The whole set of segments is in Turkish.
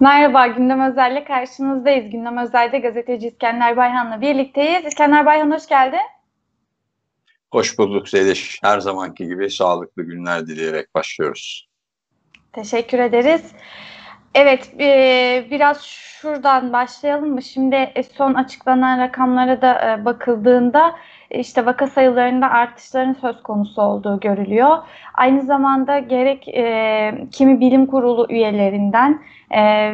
Merhaba, Gündem Özel'le karşınızdayız. Gündem Özel'de gazeteci İskender Bayhan'la birlikteyiz. İskender Bayhan hoş geldin. Hoş bulduk Zeliş. Her zamanki gibi sağlıklı günler dileyerek başlıyoruz. Teşekkür ederiz. Evet, e, biraz şuradan başlayalım mı? Şimdi e, son açıklanan rakamlara da e, bakıldığında işte vaka sayılarında artışların söz konusu olduğu görülüyor. Aynı zamanda gerek kimi bilim kurulu üyelerinden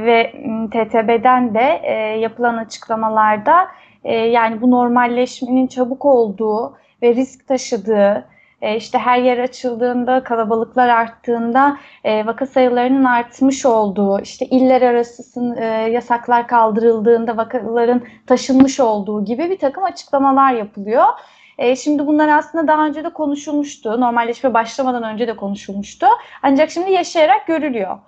ve TTB'den de yapılan açıklamalarda yani bu normalleşmenin çabuk olduğu ve risk taşıdığı e, işte her yer açıldığında, kalabalıklar arttığında e, vaka sayılarının artmış olduğu, işte iller arası e, yasaklar kaldırıldığında vakaların taşınmış olduğu gibi bir takım açıklamalar yapılıyor. E, şimdi bunlar aslında daha önce de konuşulmuştu. Normalleşme başlamadan önce de konuşulmuştu. Ancak şimdi yaşayarak görülüyor.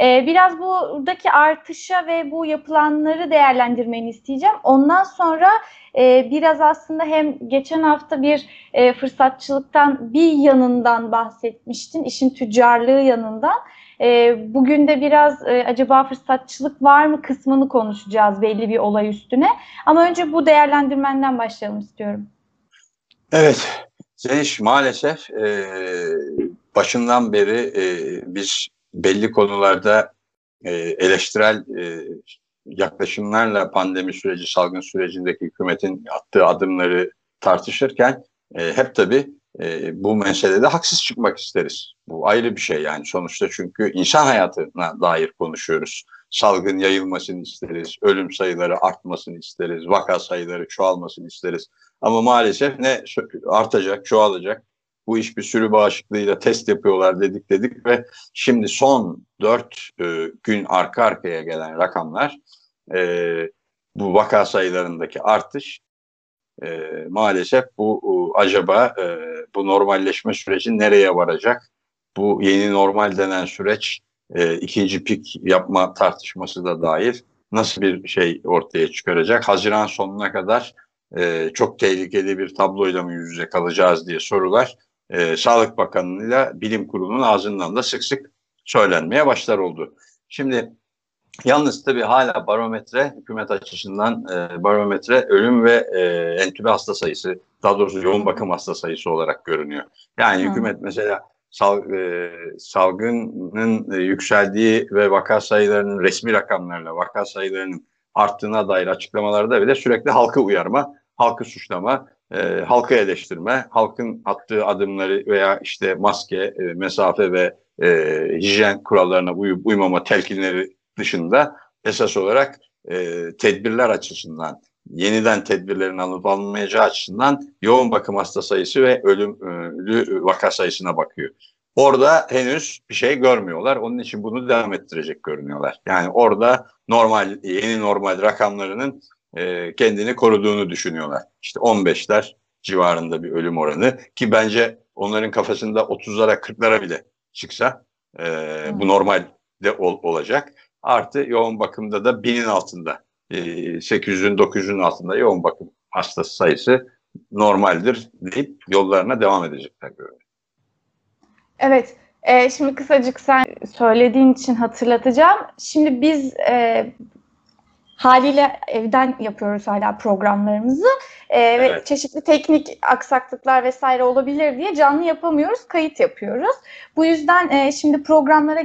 E, biraz buradaki artışa ve bu yapılanları değerlendirmeni isteyeceğim. Ondan sonra e, biraz aslında hem geçen hafta bir e, fırsatçılıktan bir yanından bahsetmiştin, işin tüccarlığı yanından. E, bugün de biraz e, acaba fırsatçılık var mı kısmını konuşacağız belli bir olay üstüne. Ama önce bu değerlendirmenden başlayalım istiyorum. Evet, Zeliş maalesef e, başından beri e, biz belli konularda e, eleştirel e, yaklaşımlarla pandemi süreci, salgın sürecindeki hükümetin attığı adımları tartışırken e, hep tabii e, bu meselede haksız çıkmak isteriz. Bu ayrı bir şey yani sonuçta çünkü insan hayatına dair konuşuyoruz. Salgın yayılmasını isteriz, ölüm sayıları artmasını isteriz, vaka sayıları çoğalmasını isteriz. Ama maalesef ne artacak, çoğalacak bu iş bir sürü bağışıklığıyla test yapıyorlar dedik dedik ve şimdi son dört e, gün arka arkaya gelen rakamlar e, bu vaka sayılarındaki artış e, maalesef bu e, acaba e, bu normalleşme süreci nereye varacak? Bu yeni normal denen süreç e, ikinci pik yapma tartışması da dahil nasıl bir şey ortaya çıkaracak? Haziran sonuna kadar e, çok tehlikeli bir tabloyla mı yüz yüze kalacağız diye sorular e, Sağlık Bakanı'yla Bilim Kurulu'nun ağzından da sık sık söylenmeye başlar oldu. Şimdi yalnız tabii hala barometre hükümet açısından e, barometre ölüm ve e, entübe hasta sayısı daha doğrusu yoğun bakım hasta sayısı olarak görünüyor. Yani Hı. hükümet mesela sal, e, salgının e, yükseldiği ve vaka sayılarının resmi rakamlarla vaka sayılarının arttığına dair açıklamalarda bile sürekli halkı uyarma, halkı suçlama, e, halkı eleştirme, halkın attığı adımları veya işte maske, e, mesafe ve e, hijyen kurallarına uyup uymama telkinleri dışında esas olarak e, tedbirler açısından, yeniden tedbirlerin alınıp alınmayacağı açısından yoğun bakım hasta sayısı ve ölümlü vaka sayısına bakıyor. Orada henüz bir şey görmüyorlar. Onun için bunu devam ettirecek görünüyorlar. Yani orada normal, yeni normal rakamlarının e, kendini koruduğunu düşünüyorlar. İşte 15'ler civarında bir ölüm oranı ki bence onların kafasında 30'lara 40'lara bile çıksa e, bu normal de ol, olacak. Artı yoğun bakımda da binin altında e, 800'ün 900'ün altında yoğun bakım hastası sayısı normaldir deyip yollarına devam edecekler görünüyor. Evet. E, şimdi kısacık sen söylediğin için hatırlatacağım. Şimdi biz e, haliyle evden yapıyoruz hala programlarımızı e, evet. ve çeşitli teknik aksaklıklar vesaire olabilir diye canlı yapamıyoruz, kayıt yapıyoruz. Bu yüzden e, şimdi programlara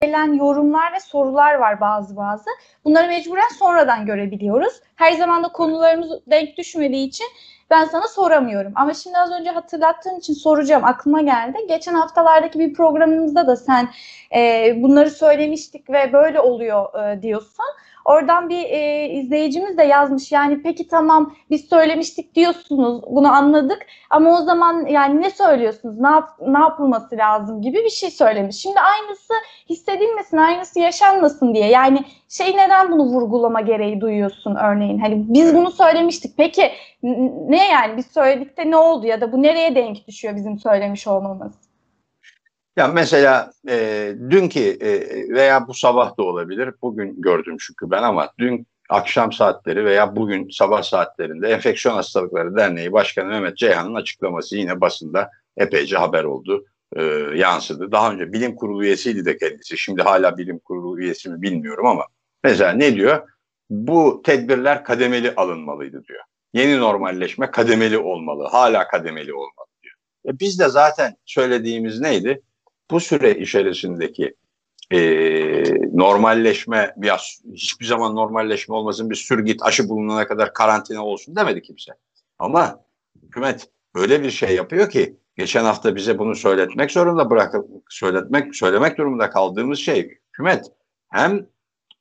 gelen yorumlar ve sorular var bazı bazı. Bunları mecburen sonradan görebiliyoruz. Her zaman da konularımız denk düşmediği için ben sana soramıyorum. Ama şimdi az önce hatırlattığın için soracağım. Aklıma geldi. Geçen haftalardaki bir programımızda da sen e, bunları söylemiştik ve böyle oluyor e, diyorsun. Oradan bir e, izleyicimiz de yazmış yani peki tamam biz söylemiştik diyorsunuz bunu anladık. Ama o zaman yani ne söylüyorsunuz? Ne, yap, ne yapılması lazım? gibi bir şey söylemiş. Şimdi aynısı hissedilmesin aynısı yaşanmasın diye. Yani şey neden bunu vurgulama gereği duyuyorsun örneğin? Hani biz bunu söylemiştik. Peki ne yani? Biz söyledik de ne oldu ya da bu nereye denk düşüyor bizim söylemiş olmamız? Ya mesela e, dünkü e, veya bu sabah da olabilir. Bugün gördüm çünkü ben ama dün akşam saatleri veya bugün sabah saatlerinde Enfeksiyon Hastalıkları Derneği Başkanı Mehmet Ceyhan'ın açıklaması yine basında epeyce haber oldu. e, yansıdı. Daha önce bilim kurulu üyesiydi de kendisi. Şimdi hala bilim kurulu üyesi mi bilmiyorum ama mesela ne diyor? Bu tedbirler kademeli alınmalıydı diyor. Yeni normalleşme kademeli olmalı. Hala kademeli olmalı diyor. E biz de zaten söylediğimiz neydi? Bu süre içerisindeki e, normalleşme biraz hiçbir zaman normalleşme olmasın bir sür git aşı bulunana kadar karantina olsun demedi kimse. Ama hükümet öyle bir şey yapıyor ki geçen hafta bize bunu söyletmek zorunda bırakıp söyletmek söylemek durumunda kaldığımız şey hükümet hem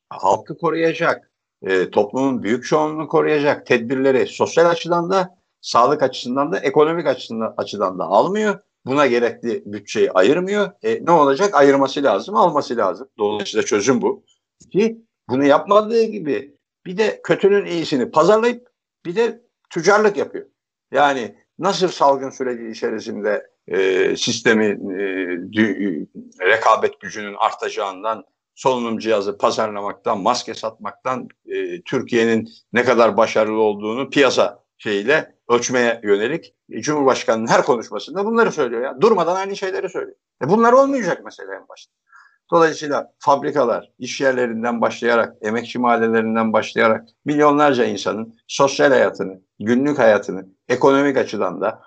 halkı koruyacak, e, toplumun büyük çoğunluğunu koruyacak tedbirleri sosyal açıdan da sağlık açısından da ekonomik açıdan, açıdan da almıyor. Buna gerekli bütçeyi ayırmıyor. E, ne olacak? Ayırması lazım, alması lazım. Dolayısıyla çözüm bu. Ki bunu yapmadığı gibi bir de kötünün iyisini pazarlayıp bir de tüccarlık yapıyor. Yani nasıl salgın süreci içerisinde e, sistemi e, dü, rekabet gücünün artacağından solunum cihazı pazarlamaktan, maske satmaktan e, Türkiye'nin ne kadar başarılı olduğunu piyasa şeyiyle ölçmeye yönelik e, Cumhurbaşkanı'nın her konuşmasında bunları söylüyor ya. Durmadan aynı şeyleri söylüyor. E bunlar olmayacak mesela en başta. Dolayısıyla fabrikalar, iş yerlerinden başlayarak, emekçi mahallelerinden başlayarak milyonlarca insanın sosyal hayatını, günlük hayatını, ekonomik açıdan da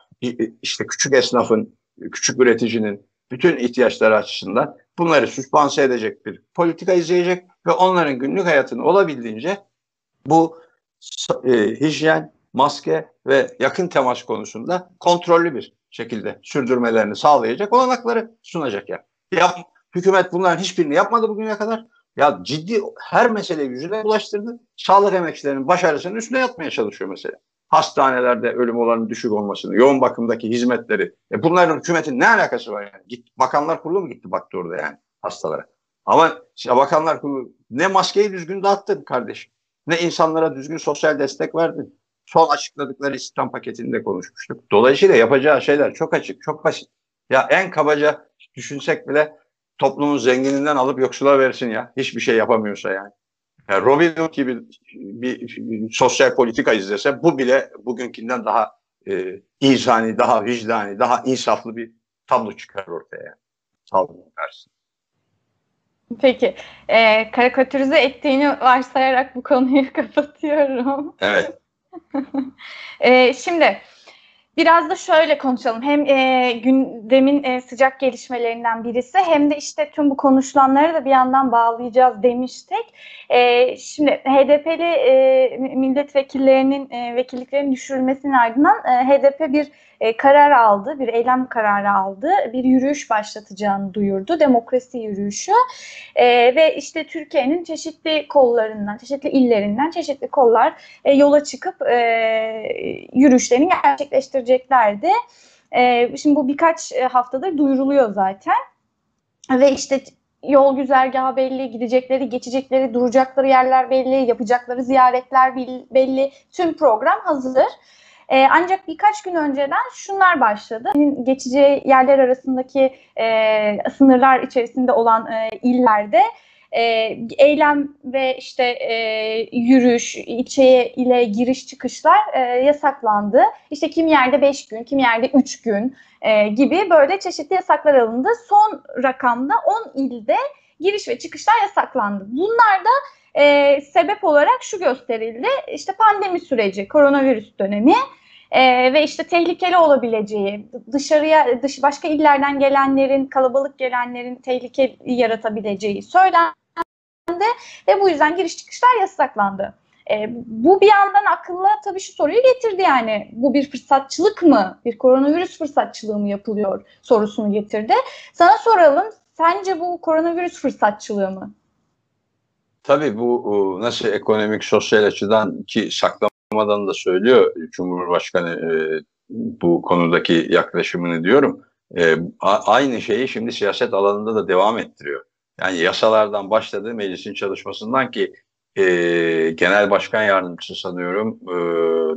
işte küçük esnafın, küçük üreticinin bütün ihtiyaçları açısından bunları süspanse edecek bir politika izleyecek ve onların günlük hayatını olabildiğince bu e, hijyen, maske ve yakın temas konusunda kontrollü bir şekilde sürdürmelerini sağlayacak olanakları sunacak yani. Yap, hükümet bunların hiçbirini yapmadı bugüne kadar. Ya ciddi her meseleyi yüzüne bulaştırdı. Sağlık emekçilerinin başarısının üstüne yatmaya çalışıyor mesela. Hastanelerde ölüm oranının düşük olmasını, yoğun bakımdaki hizmetleri. E bunların hükümetin ne alakası var yani? Git, bakanlar kurulu mu gitti baktı orada yani hastalara? Ama işte bakanlar kurulu ne maskeyi düzgün dağıttı kardeşim. Ne insanlara düzgün sosyal destek verdi son açıkladıkları istihdam paketinde konuşmuştuk. Dolayısıyla yapacağı şeyler çok açık, çok basit. Ya en kabaca düşünsek bile toplumun zengininden alıp yoksula versin ya. Hiçbir şey yapamıyorsa yani. yani Robin Hood gibi bir, bir sosyal politika izlese bu bile bugünkünden daha e, insani, daha vicdani, daha insaflı bir tablo çıkar ortaya. Yani. Sağolun karşısında. Peki. E, karikatürize ettiğini varsayarak bu konuyu kapatıyorum. Evet. e, şimdi biraz da şöyle konuşalım. Hem e, gündemin e, sıcak gelişmelerinden birisi hem de işte tüm bu konuşulanları da bir yandan bağlayacağız demiştik. E, şimdi HDP'li e, milletvekillerinin e, vekilliklerinin düşürülmesinin ardından e, HDP bir e, karar aldı, bir eylem kararı aldı, bir yürüyüş başlatacağını duyurdu, demokrasi yürüyüşü e, ve işte Türkiye'nin çeşitli kollarından, çeşitli illerinden çeşitli kollar e, yola çıkıp e, yürüyüşlerini gerçekleştireceklerdi. E, şimdi bu birkaç haftadır duyuruluyor zaten ve işte yol güzergahı belli, gidecekleri, geçecekleri, duracakları yerler belli, yapacakları ziyaretler belli, tüm program hazır. E, ancak birkaç gün önceden şunlar başladı. Geçici yerler arasındaki e, sınırlar içerisinde olan e, illerde e, eylem ve işte e, yürüyüş, ilçeye ile giriş çıkışlar e, yasaklandı. İşte kim yerde 5 gün, kim yerde 3 gün e, gibi böyle çeşitli yasaklar alındı. Son rakamda 10 ilde giriş ve çıkışlar yasaklandı. Bunlar da e, sebep olarak şu gösterildi. İşte pandemi süreci, koronavirüs dönemi e, ve işte tehlikeli olabileceği, dışarıya dış başka illerden gelenlerin, kalabalık gelenlerin tehlike yaratabileceği söylendi ve bu yüzden giriş çıkışlar yasaklandı. E, bu bir yandan akılla tabii şu soruyu getirdi yani bu bir fırsatçılık mı, bir koronavirüs fırsatçılığı mı yapılıyor sorusunu getirdi. Sana soralım, sence bu koronavirüs fırsatçılığı mı? Tabii bu nasıl ekonomik, sosyal açıdan ki saklama açıklamadan da söylüyor Cumhurbaşkanı e, bu konudaki yaklaşımını diyorum. E, aynı şeyi şimdi siyaset alanında da devam ettiriyor. Yani yasalardan başladığı meclisin çalışmasından ki e, genel başkan yardımcısı sanıyorum e,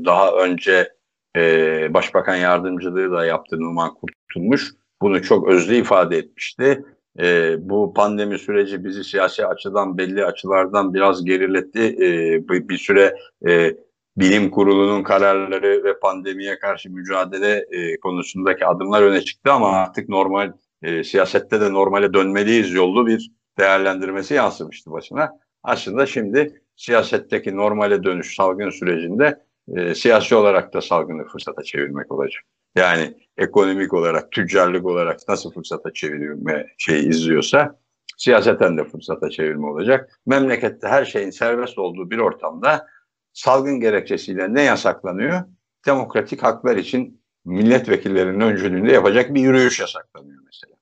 daha önce e, başbakan yardımcılığı da yaptığı Numan Kurtulmuş bunu çok özlü ifade etmişti. E, bu pandemi süreci bizi siyasi açıdan belli açılardan biraz geriletti. E, bir süre e, bilim kurulunun kararları ve pandemiye karşı mücadele e, konusundaki adımlar öne çıktı ama artık normal e, siyasette de normale dönmeliyiz yollu bir değerlendirmesi yansımıştı başına. Aslında şimdi siyasetteki normale dönüş salgın sürecinde e, siyasi olarak da salgını fırsata çevirmek olacak. Yani ekonomik olarak, tüccarlık olarak nasıl fırsata çevirme şey izliyorsa siyaseten de fırsata çevirme olacak. Memlekette her şeyin serbest olduğu bir ortamda salgın gerekçesiyle ne yasaklanıyor? Demokratik haklar için milletvekillerinin öncülüğünde yapacak bir yürüyüş yasaklanıyor mesela.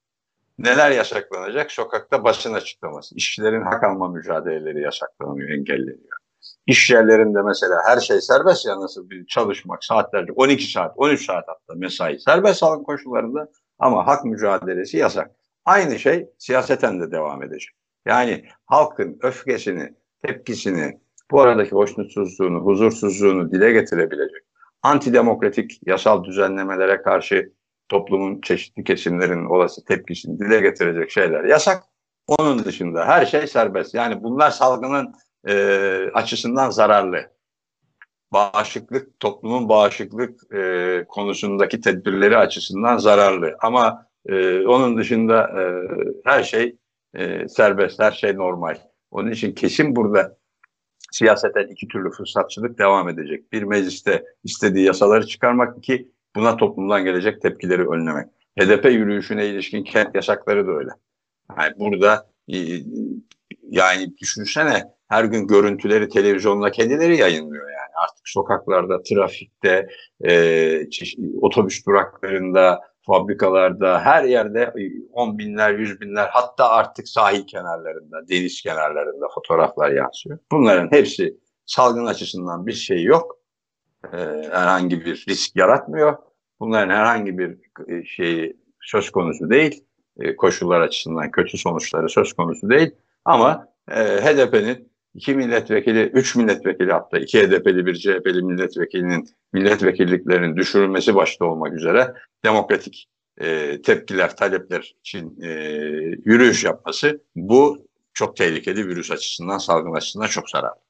Neler yasaklanacak? Sokakta basın açıklaması, işçilerin hak alma mücadeleleri yasaklanıyor, engelleniyor. İş yerlerinde mesela her şey serbest ya nasıl bir çalışmak saatlerce 12 saat 13 saat hatta mesai serbest sağlık koşullarında ama hak mücadelesi yasak. Aynı şey siyaseten de devam edecek. Yani halkın öfkesini, tepkisini, bu aradaki hoşnutsuzluğunu, huzursuzluğunu dile getirebilecek, antidemokratik yasal düzenlemelere karşı toplumun çeşitli kesimlerin olası tepkisini dile getirecek şeyler yasak. Onun dışında her şey serbest. Yani bunlar salgının e, açısından zararlı. Bağışıklık, toplumun bağışıklık e, konusundaki tedbirleri açısından zararlı. Ama e, onun dışında e, her şey e, serbest, her şey normal. Onun için kesin burada siyaseten iki türlü fırsatçılık devam edecek. Bir mecliste istediği yasaları çıkarmak, ki buna toplumdan gelecek tepkileri önlemek. HDP yürüyüşüne ilişkin kent yasakları da öyle. Yani burada e, yani düşünsene her gün görüntüleri televizyonda kendileri yayınlıyor yani. Artık sokaklarda, trafikte, e, otobüs duraklarında, fabrikalarda, her yerde on binler, yüz binler hatta artık sahil kenarlarında, deniz kenarlarında fotoğraflar yansıyor. Bunların hepsi salgın açısından bir şey yok. Ee, herhangi bir risk yaratmıyor. Bunların herhangi bir şey söz konusu değil. Ee, koşullar açısından kötü sonuçları söz konusu değil. Ama e, HDP'nin iki milletvekili, üç milletvekili hatta iki HDP'li bir CHP'li milletvekilinin milletvekilliklerinin düşürülmesi başta olmak üzere demokratik e, tepkiler, talepler için e, yürüyüş yapması bu çok tehlikeli virüs açısından, salgın açısından çok zararlı.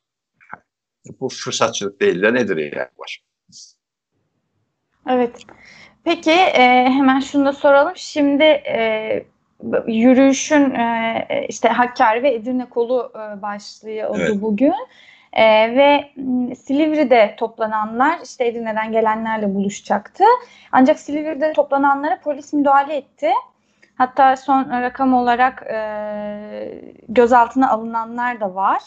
Bu fırsatçılık değil de nedir yani başka? Evet. Peki e, hemen şunu da soralım. Şimdi e, yürüyüşün e, işte Hakkari ve Edirne kolu e, başlığı oldu evet. bugün. E, ve Silivri'de toplananlar işte Edirne'den gelenlerle buluşacaktı. Ancak Silivri'de toplananlara polis müdahale etti. Hatta son rakam olarak e, gözaltına alınanlar da var.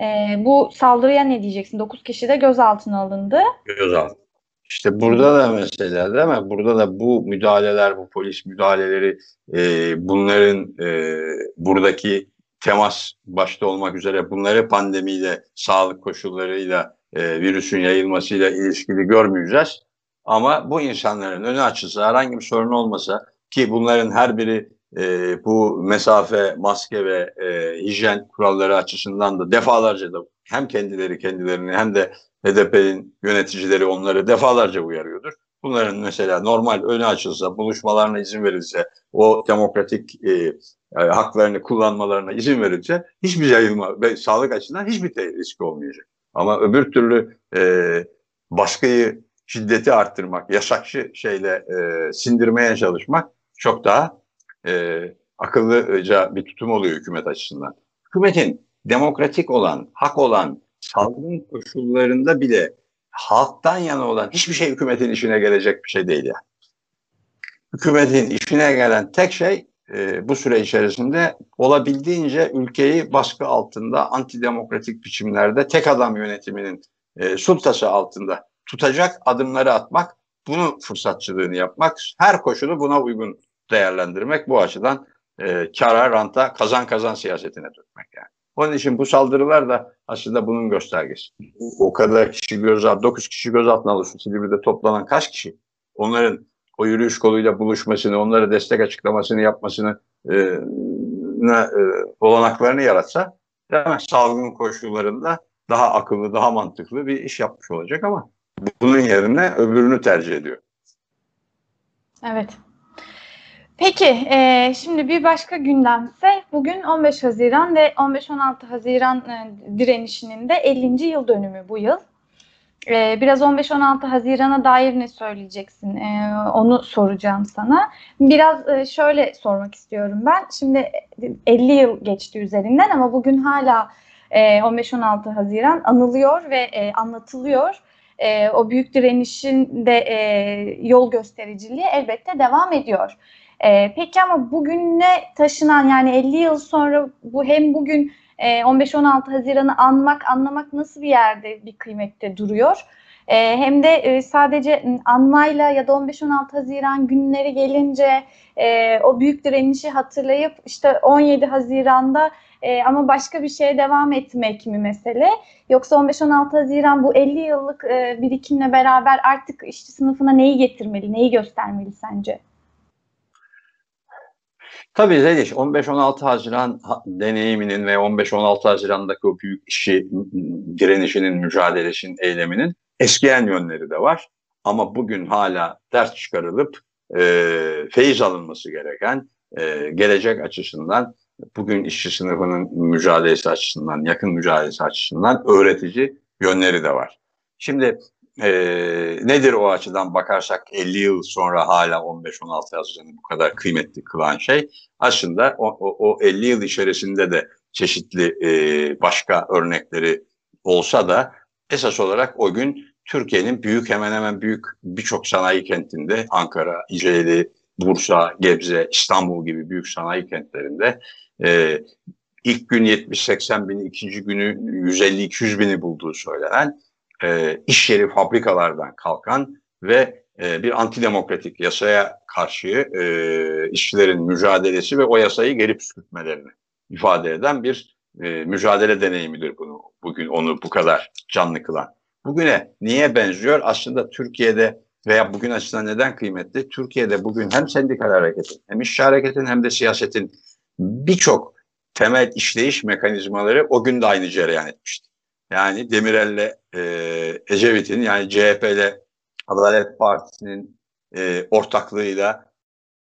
E, bu saldırıya ne diyeceksin? 9 kişi de gözaltına alındı. Gözaltı. İşte burada da mesela değil mi? Burada da bu müdahaleler, bu polis müdahaleleri, e, bunların e, buradaki temas başta olmak üzere bunları pandemiyle, sağlık koşullarıyla, e, virüsün yayılmasıyla ilişkili görmeyeceğiz. Ama bu insanların önü açılsa, herhangi bir sorun olmasa ki bunların her biri e, bu mesafe, maske ve e, hijyen kuralları açısından da defalarca da hem kendileri kendilerini hem de HDP'nin yöneticileri onları defalarca uyarıyordur. Bunların mesela normal önü açılsa, buluşmalarına izin verilse, o demokratik e, e, haklarını kullanmalarına izin verilse hiçbir yayılma ve sağlık açısından hiçbir risk olmayacak. Ama öbür türlü e, baskıyı, şiddeti arttırmak, yasakçı şeyle e, sindirmeye çalışmak çok daha e, akıllıca bir tutum oluyor hükümet açısından. Hükümetin demokratik olan, hak olan salgın koşullarında bile halktan yana olan hiçbir şey hükümetin işine gelecek bir şey değil yani. Hükümetin işine gelen tek şey e, bu süre içerisinde olabildiğince ülkeyi baskı altında antidemokratik biçimlerde tek adam yönetiminin e, sultası altında tutacak adımları atmak, bunu fırsatçılığını yapmak, her koşulu buna uygun değerlendirmek bu açıdan e, kara, ranta, kazan kazan siyasetine dökmek yani. Onun için bu saldırılar da aslında bunun göstergesi. O kadar kişi gözaltı, 9 kişi gözaltına alıyorsun. Silivri'de toplanan kaç kişi? Onların o yürüyüş koluyla buluşmasını, onlara destek açıklamasını yapmasını e, ne, e, olanaklarını yaratsa mi? salgın koşullarında daha akıllı, daha mantıklı bir iş yapmış olacak ama bunun yerine öbürünü tercih ediyor. Evet. Peki, e, şimdi bir başka gündemse bugün 15 Haziran ve 15-16 Haziran e, direnişinin de 50. yıl dönümü bu yıl. Ee, biraz 15-16 Haziran'a dair ne söyleyeceksin? Ee, onu soracağım sana. Biraz e, şöyle sormak istiyorum ben. Şimdi 50 yıl geçti üzerinden ama bugün hala e, 15-16 Haziran anılıyor ve e, anlatılıyor. E, o büyük direnişin de e, yol göstericiliği elbette devam ediyor. E, peki ama bugüne taşınan yani 50 yıl sonra bu hem bugün 15-16 e, Haziran'ı anmak, anlamak nasıl bir yerde bir kıymette duruyor? E, hem de e, sadece anmayla ya da 15-16 Haziran günleri gelince o büyük direnişi hatırlayıp işte 17 Haziran'da ama başka bir şeye devam etmek mi mesele? Yoksa 15-16 Haziran bu 50 yıllık birikimle beraber artık işçi sınıfına neyi getirmeli, neyi göstermeli sence? Tabii Zeliş 15-16 Haziran deneyiminin ve 15-16 Haziran'daki o büyük işi direnişinin, mücadelesinin, eyleminin eskiyen yönleri de var. Ama bugün hala ders çıkarılıp e, feyiz alınması gereken, e, gelecek açısından, bugün işçi sınıfının mücadelesi açısından, yakın mücadelesi açısından öğretici yönleri de var. Şimdi e, nedir o açıdan bakarsak 50 yıl sonra hala 15-16 Haziran'ı bu kadar kıymetli kılan şey? Aslında o, o, o 50 yıl içerisinde de çeşitli e, başka örnekleri olsa da esas olarak o gün Türkiye'nin büyük hemen hemen büyük birçok sanayi kentinde Ankara, İceli, Bursa, Gebze, İstanbul gibi büyük sanayi kentlerinde e, ilk gün 70-80 bin, ikinci günü 150-200 bini bulduğu söylenen e, iş yeri fabrikalardan kalkan ve e, bir antidemokratik yasaya karşı e, işçilerin mücadelesi ve o yasayı geri püskürtmelerini ifade eden bir e, mücadele deneyimidir bunu bugün onu bu kadar canlı kılan. Bugüne niye benziyor? Aslında Türkiye'de veya bugün açısından neden kıymetli? Türkiye'de bugün hem sendikal hareketin hem işçi hareketin hem de siyasetin birçok temel işleyiş mekanizmaları o gün de aynı cereyan etmişti. Yani Demirel'le e, Ecevit'in yani CHP'le Adalet Partisi'nin e, ortaklığıyla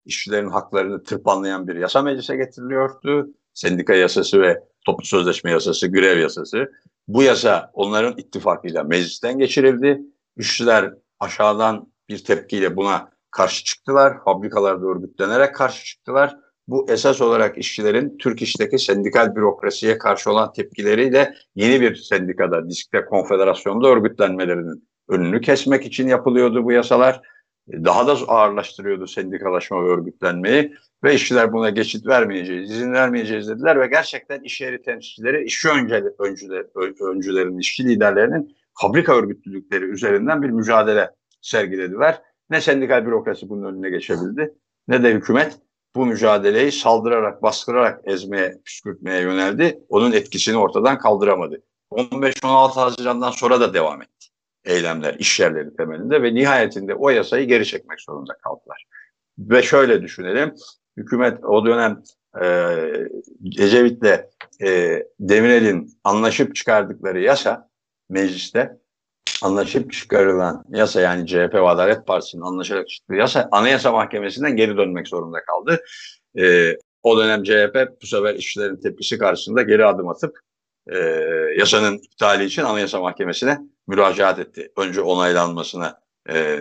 işçilerin haklarını tırpanlayan bir yasa meclise getiriliyordu. Sendika yasası ve toplu sözleşme yasası, grev yasası. Bu yasa onların ittifakıyla meclisten geçirildi. İşçiler aşağıdan bir tepkiyle buna karşı çıktılar. Fabrikalarda örgütlenerek karşı çıktılar bu esas olarak işçilerin Türk İş'teki sendikal bürokrasiye karşı olan tepkileriyle yeni bir sendikada, diskte, konfederasyonda örgütlenmelerinin önünü kesmek için yapılıyordu bu yasalar. Daha da ağırlaştırıyordu sendikalaşma ve örgütlenmeyi ve işçiler buna geçit vermeyeceğiz, izin vermeyeceğiz dediler ve gerçekten iş yeri temsilcileri, işçi öncüleri, öncüler, öncülerin, işçi liderlerinin fabrika örgütlülükleri üzerinden bir mücadele sergilediler. Ne sendikal bürokrasi bunun önüne geçebildi ne de hükümet bu mücadeleyi saldırarak, bastırarak ezmeye, püskürtmeye yöneldi. Onun etkisini ortadan kaldıramadı. 15-16 Haziran'dan sonra da devam etti eylemler, iş yerleri temelinde ve nihayetinde o yasayı geri çekmek zorunda kaldılar. Ve şöyle düşünelim, hükümet o dönem e, Ecevit'le e, Demirel'in anlaşıp çıkardıkları yasa mecliste anlaşıp çıkarılan yasa yani CHP ve Adalet Partisi'nin anlaşarak çıktığı yasa Anayasa Mahkemesi'nden geri dönmek zorunda kaldı. E, o dönem CHP bu sefer işçilerin tepkisi karşısında geri adım atıp e, yasanın iptali için Anayasa Mahkemesi'ne müracaat etti. Önce onaylanmasına e,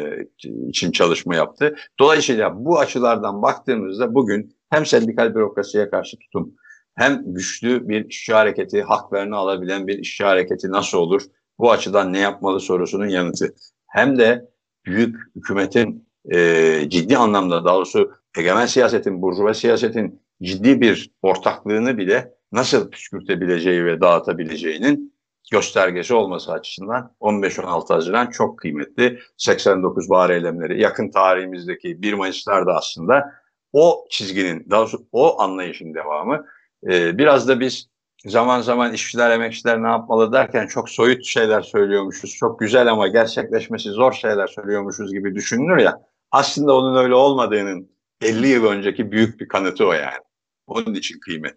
için çalışma yaptı. Dolayısıyla bu açılardan baktığımızda bugün hem sendikal bürokrasiye karşı tutum hem güçlü bir işçi hareketi, haklarını alabilen bir işçi hareketi nasıl olur? Bu açıdan ne yapmalı sorusunun yanıtı. Hem de büyük hükümetin e, ciddi anlamda daha doğrusu egemen siyasetin, burjuva siyasetin ciddi bir ortaklığını bile nasıl püskürtebileceği ve dağıtabileceğinin göstergesi olması açısından 15-16 Haziran çok kıymetli. 89 bahar eylemleri yakın tarihimizdeki 1 Mayıs'lar da aslında o çizginin, daha doğrusu o anlayışın devamı. Ee, biraz da biz zaman zaman işçiler, emekçiler ne yapmalı derken çok soyut şeyler söylüyormuşuz. Çok güzel ama gerçekleşmesi zor şeyler söylüyormuşuz gibi düşünülür ya. Aslında onun öyle olmadığının 50 yıl önceki büyük bir kanıtı o yani. Onun için kıymet.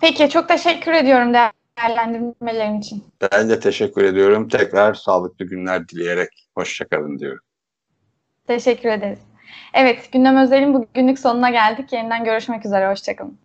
Peki çok teşekkür ediyorum değerlendirmelerin için. Ben de teşekkür ediyorum. Tekrar sağlıklı günler dileyerek hoşçakalın diyorum. Teşekkür ederiz. Evet, gündem özelin bugünlük sonuna geldik. Yeniden görüşmek üzere. Hoşçakalın.